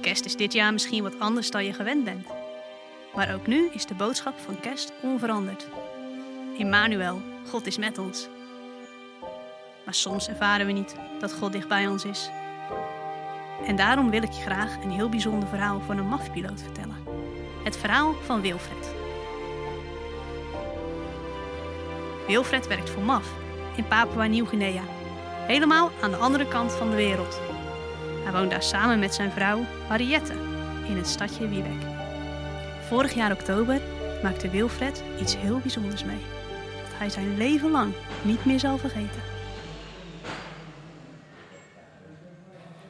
Kerst is dit jaar misschien wat anders dan je gewend bent. Maar ook nu is de boodschap van kerst onveranderd. Immanuel, God is met ons. Maar soms ervaren we niet dat God dicht bij ons is. En daarom wil ik je graag een heel bijzonder verhaal van een MAF-piloot vertellen. Het verhaal van Wilfred. Wilfred werkt voor MAF in Papua Nieuw-Guinea. Helemaal aan de andere kant van de wereld. Hij woont daar samen met zijn vrouw Mariette in het stadje Wiebeck. Vorig jaar oktober maakte Wilfred iets heel bijzonders mee. Dat hij zijn leven lang niet meer zal vergeten.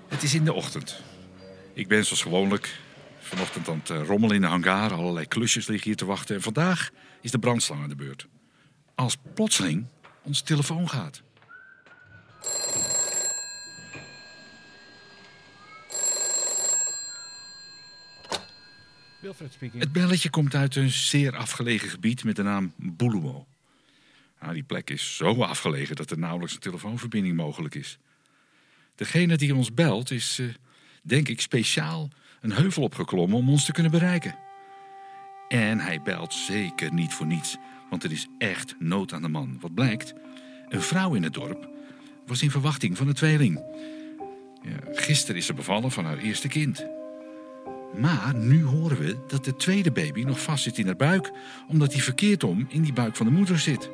Het is in de ochtend. Ik ben zoals gewoonlijk vanochtend aan het eh, rommelen in de hangar. Allerlei klusjes liggen hier te wachten. En vandaag is de brandslang aan de beurt. Als plotseling onze telefoon gaat. Wilfred speaking. Het belletje komt uit een zeer afgelegen gebied met de naam Buluwo. Nou, die plek is zo afgelegen dat er nauwelijks een telefoonverbinding mogelijk is. Degene die ons belt is, eh, denk ik, speciaal een heuvel opgeklommen om ons te kunnen bereiken. En hij belt zeker niet voor niets, want er is echt nood aan de man. Wat blijkt, een vrouw in het dorp was in verwachting van een tweeling. Ja, gisteren is ze bevallen van haar eerste kind. Maar nu horen we dat de tweede baby nog vast zit in haar buik, omdat hij verkeerd om in die buik van de moeder zit.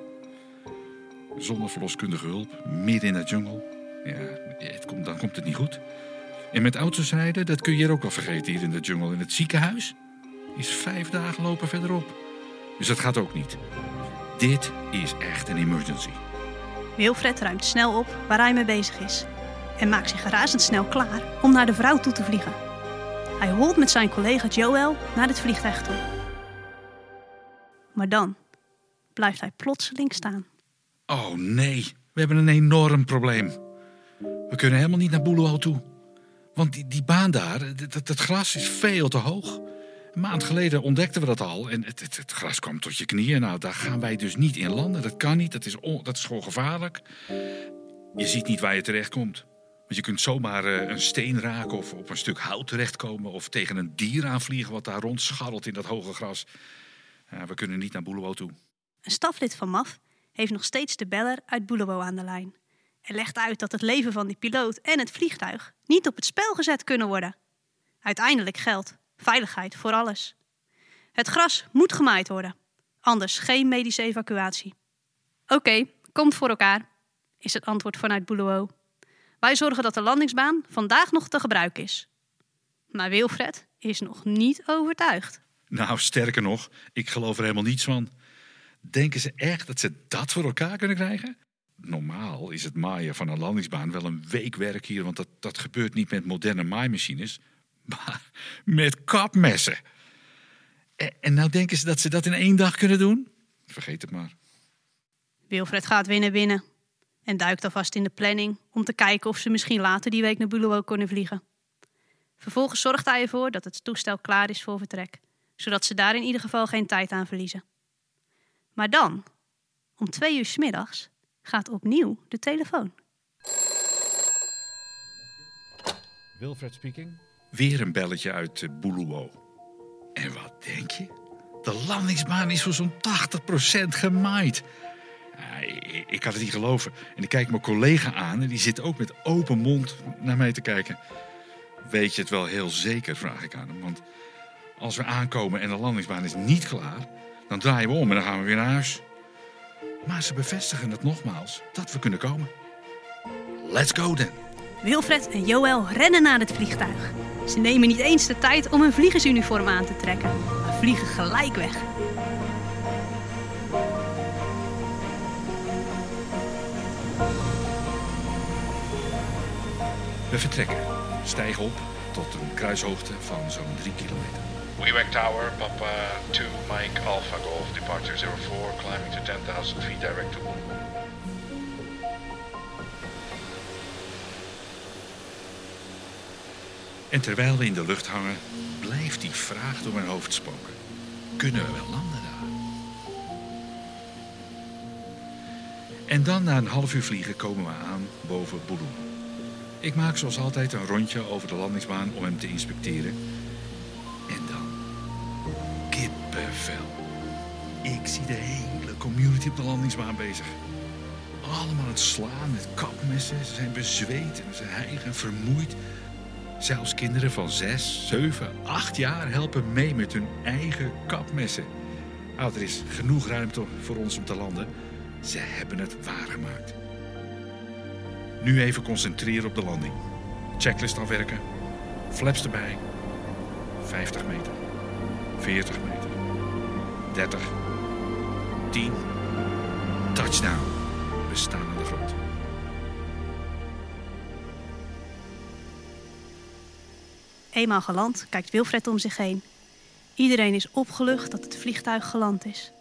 Zonder verloskundige hulp, midden in de jungle. Ja, het komt, dan komt het niet goed. En met auto's rijden, dat kun je hier ook wel vergeten hier in de jungle. In het ziekenhuis is vijf dagen lopen verderop. Dus dat gaat ook niet. Dit is echt een emergency. Wilfred ruimt snel op waar hij mee bezig is en maakt zich razendsnel klaar om naar de vrouw toe te vliegen. Hij holt met zijn collega Joel naar het vliegtuig toe. Maar dan blijft hij plotseling staan. Oh nee, we hebben een enorm probleem. We kunnen helemaal niet naar Boeloal toe. Want die, die baan daar, dat, gras is veel te hoog. Een maand geleden ontdekten we dat al en het, het, het gras kwam tot je knieën. Nou, daar gaan wij dus niet in landen. Dat kan niet, dat is, on- dat is gewoon gevaarlijk. Je ziet niet waar je terechtkomt. Want je kunt zomaar eh, een steen raken of op een stuk hout terechtkomen... of tegen een dier aanvliegen wat daar rondscharrelt in dat hoge gras. We kunnen niet naar Boeloal toe. Een staflid van MAF heeft nog steeds de beller uit Boelewo aan de lijn. En legt uit dat het leven van die piloot en het vliegtuig niet op het spel gezet kunnen worden. Uiteindelijk geldt veiligheid voor alles. Het gras moet gemaaid worden, anders geen medische evacuatie. Oké, komt voor elkaar, is het antwoord vanuit Boelewo. Wij zorgen dat de landingsbaan vandaag nog te gebruiken is. Maar Wilfred is nog niet overtuigd. Nou, sterker nog, ik geloof er helemaal niets van. Denken ze echt dat ze dat voor elkaar kunnen krijgen? Normaal is het maaien van een landingsbaan wel een week werk hier, want dat, dat gebeurt niet met moderne maaimachines, maar met kapmessen. En, en nou denken ze dat ze dat in één dag kunnen doen? Vergeet het maar. Wilfred gaat weer naar binnen en duikt alvast in de planning om te kijken of ze misschien later die week naar Buluwo kunnen vliegen. Vervolgens zorgt hij ervoor dat het toestel klaar is voor vertrek, zodat ze daar in ieder geval geen tijd aan verliezen. Maar dan, om twee uur 's middags, gaat opnieuw de telefoon. Wilfred speaking. Weer een belletje uit uh, Buluwo. En wat denk je? De landingsbaan is voor zo'n 80% gemaaid. Ja, ik, kan het niet geloven. En ik kijk mijn collega aan en die zit ook met open mond naar mij te kijken. Weet je het wel heel zeker, vraag ik aan hem. Want als we aankomen en de landingsbaan is niet klaar, dan draaien we om en dan gaan we weer naar huis. Maar ze bevestigen het nogmaals dat we kunnen komen. Let's go then. Wilfred en Joël rennen naar het vliegtuig. Ze nemen niet eens de tijd om hun vliegersuniform aan te trekken, maar vliegen gelijk weg. We vertrekken, stijgen op tot een kruishoogte van zo'n drie kilometer. Weewek Tower, Papa 2, Mike Alpha Golf, departure 04, climbing to 10,000 feet direct to Boom. En terwijl we in de lucht hangen, blijft die vraag door mijn hoofd spoken. Kunnen we wel landen daar? En dan na een half uur vliegen komen we aan boven Boeloe. Ik maak zoals altijd een rondje over de landingsbaan om hem te inspecteren. En dan kippenvel. Ik zie de hele community op de landingsbaan bezig. Allemaal aan het slaan met kapmessen. Ze zijn bezweet en ze hijgen vermoeid. Zelfs kinderen van zes, zeven, acht jaar helpen mee met hun eigen kapmessen. Nou, er is genoeg ruimte voor ons om te landen. Ze hebben het waargemaakt. Nu even concentreren op de landing. Checklist afwerken. Flaps erbij. 50 meter. 40 meter. 30. 10. Touchdown. We staan aan de grond. Eenmaal geland kijkt Wilfred om zich heen. Iedereen is opgelucht dat het vliegtuig geland is.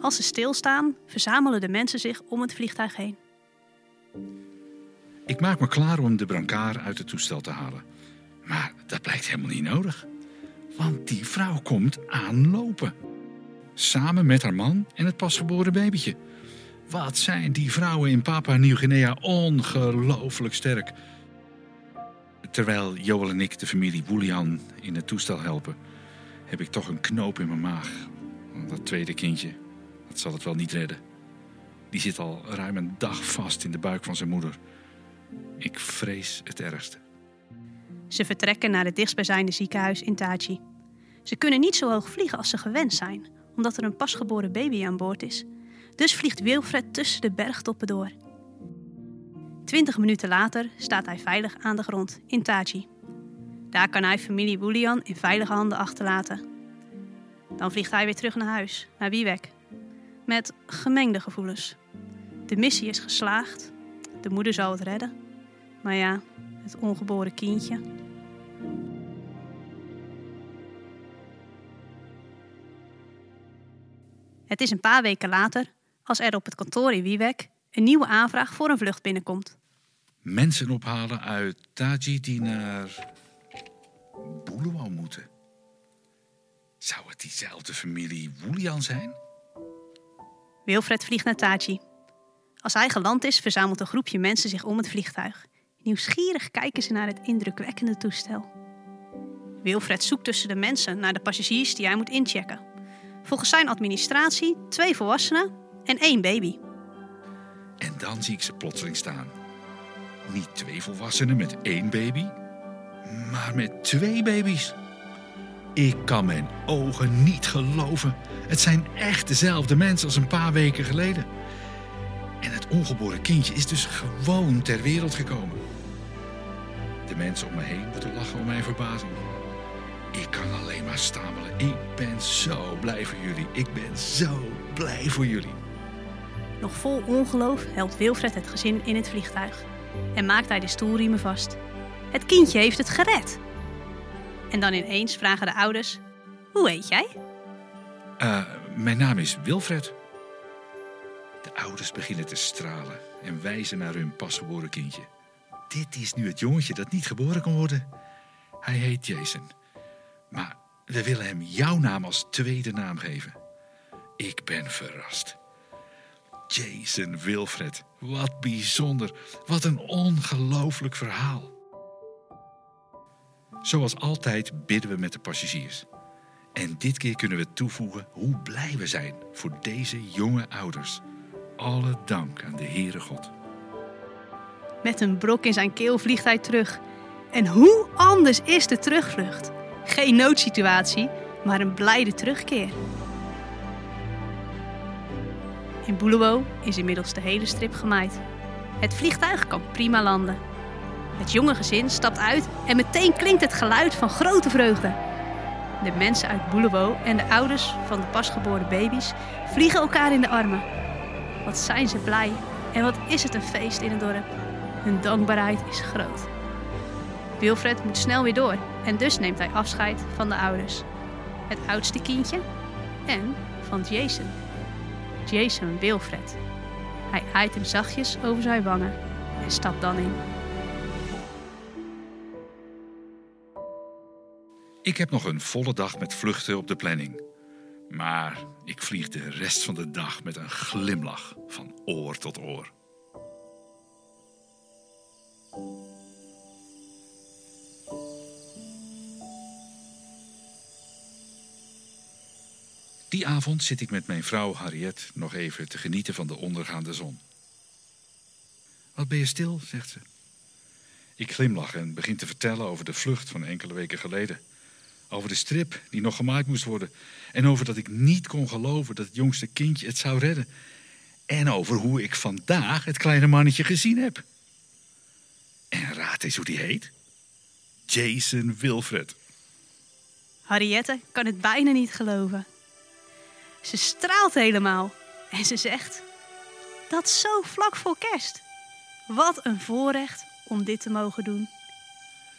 Als ze stilstaan, verzamelen de mensen zich om het vliegtuig heen. Ik maak me klaar om de brancard uit het toestel te halen. Maar dat blijkt helemaal niet nodig. Want die vrouw komt aanlopen. Samen met haar man en het pasgeboren babytje. Wat zijn die vrouwen in Papua Nieuw-Guinea ongelooflijk sterk. Terwijl Joel en ik de familie Woelian in het toestel helpen, heb ik toch een knoop in mijn maag. Dat tweede kindje, dat zal het wel niet redden. Die zit al ruim een dag vast in de buik van zijn moeder. Ik vrees het ergste. Ze vertrekken naar het dichtstbijzijnde ziekenhuis in Taji. Ze kunnen niet zo hoog vliegen als ze gewend zijn, omdat er een pasgeboren baby aan boord is. Dus vliegt Wilfred tussen de bergtoppen door. Twintig minuten later staat hij veilig aan de grond in Taji. Daar kan hij familie Wulian in veilige handen achterlaten. Dan vliegt hij weer terug naar huis, naar Wiewek. Met gemengde gevoelens. De missie is geslaagd. De moeder zal het redden. Maar ja, het ongeboren kindje. Het is een paar weken later als er op het kantoor in Wiewek een nieuwe aanvraag voor een vlucht binnenkomt. Mensen ophalen uit Taji die naar Boelewal moeten. Zou het diezelfde familie Woelian zijn? Wilfred vliegt naar Taji. Als hij geland is, verzamelt een groepje mensen zich om het vliegtuig. Nieuwsgierig kijken ze naar het indrukwekkende toestel. Wilfred zoekt tussen de mensen naar de passagiers die hij moet inchecken. Volgens zijn administratie twee volwassenen en één baby. En dan zie ik ze plotseling staan. Niet twee volwassenen met één baby, maar met twee baby's. Ik kan mijn ogen niet geloven. Het zijn echt dezelfde mensen als een paar weken geleden. En het ongeboren kindje is dus gewoon ter wereld gekomen. De mensen om me heen moeten lachen om mijn verbazing. Ik kan alleen maar stamelen. Ik ben zo blij voor jullie. Ik ben zo blij voor jullie. Nog vol ongeloof helpt Wilfred het gezin in het vliegtuig en maakt hij de stoelriemen vast. Het kindje heeft het gered. En dan ineens vragen de ouders: Hoe heet jij? Eh, mijn naam is Wilfred. De ouders beginnen te stralen en wijzen naar hun pasgeboren kindje. Dit is nu het jongetje dat niet geboren kon worden. Hij heet Jason. Maar we willen hem jouw naam als tweede naam geven. Ik ben verrast. Jason Wilfred, wat bijzonder. Wat een ongelooflijk verhaal. Zoals altijd bidden we met de passagiers. En dit keer kunnen we toevoegen hoe blij we zijn voor deze jonge ouders. Alle dank aan de Heere God. Met een brok in zijn keel vliegt hij terug. En hoe anders is de terugvlucht? Geen noodsituatie, maar een blijde terugkeer. In Boelewo is inmiddels de hele strip gemaaid. Het vliegtuig kan prima landen. Het jonge gezin stapt uit en meteen klinkt het geluid van grote vreugde. De mensen uit Boelewo en de ouders van de pasgeboren baby's vliegen elkaar in de armen. Wat zijn ze blij en wat is het een feest in het dorp. Hun dankbaarheid is groot. Wilfred moet snel weer door en dus neemt hij afscheid van de ouders. Het oudste kindje en van Jason. Jason Wilfred. Hij aait hem zachtjes over zijn wangen en stapt dan in. Ik heb nog een volle dag met vluchten op de planning. Maar ik vlieg de rest van de dag met een glimlach van oor tot oor. Die avond zit ik met mijn vrouw Harriet nog even te genieten van de ondergaande zon. Wat ben je stil, zegt ze. Ik glimlach en begin te vertellen over de vlucht van enkele weken geleden. Over de strip die nog gemaakt moest worden. En over dat ik niet kon geloven dat het jongste kindje het zou redden. En over hoe ik vandaag het kleine mannetje gezien heb. En raad eens hoe die heet. Jason Wilfred. Harriette kan het bijna niet geloven. Ze straalt helemaal en ze zegt: Dat zo vlak voor kerst. Wat een voorrecht om dit te mogen doen.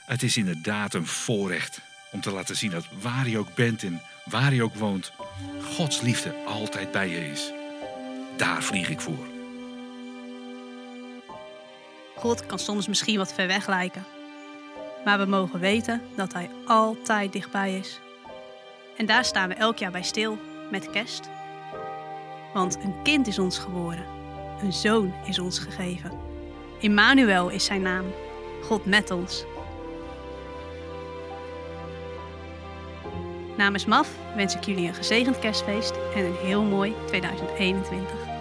Het is inderdaad een voorrecht om te laten zien dat waar je ook bent en waar je ook woont, Gods liefde altijd bij je is. Daar vlieg ik voor. God kan soms misschien wat ver weg lijken. Maar we mogen weten dat Hij altijd dichtbij is. En daar staan we elk jaar bij stil met kerst. Want een kind is ons geboren, een zoon is ons gegeven. Immanuel is zijn naam, God met ons. Namens MAF wens ik jullie een gezegend kerstfeest en een heel mooi 2021.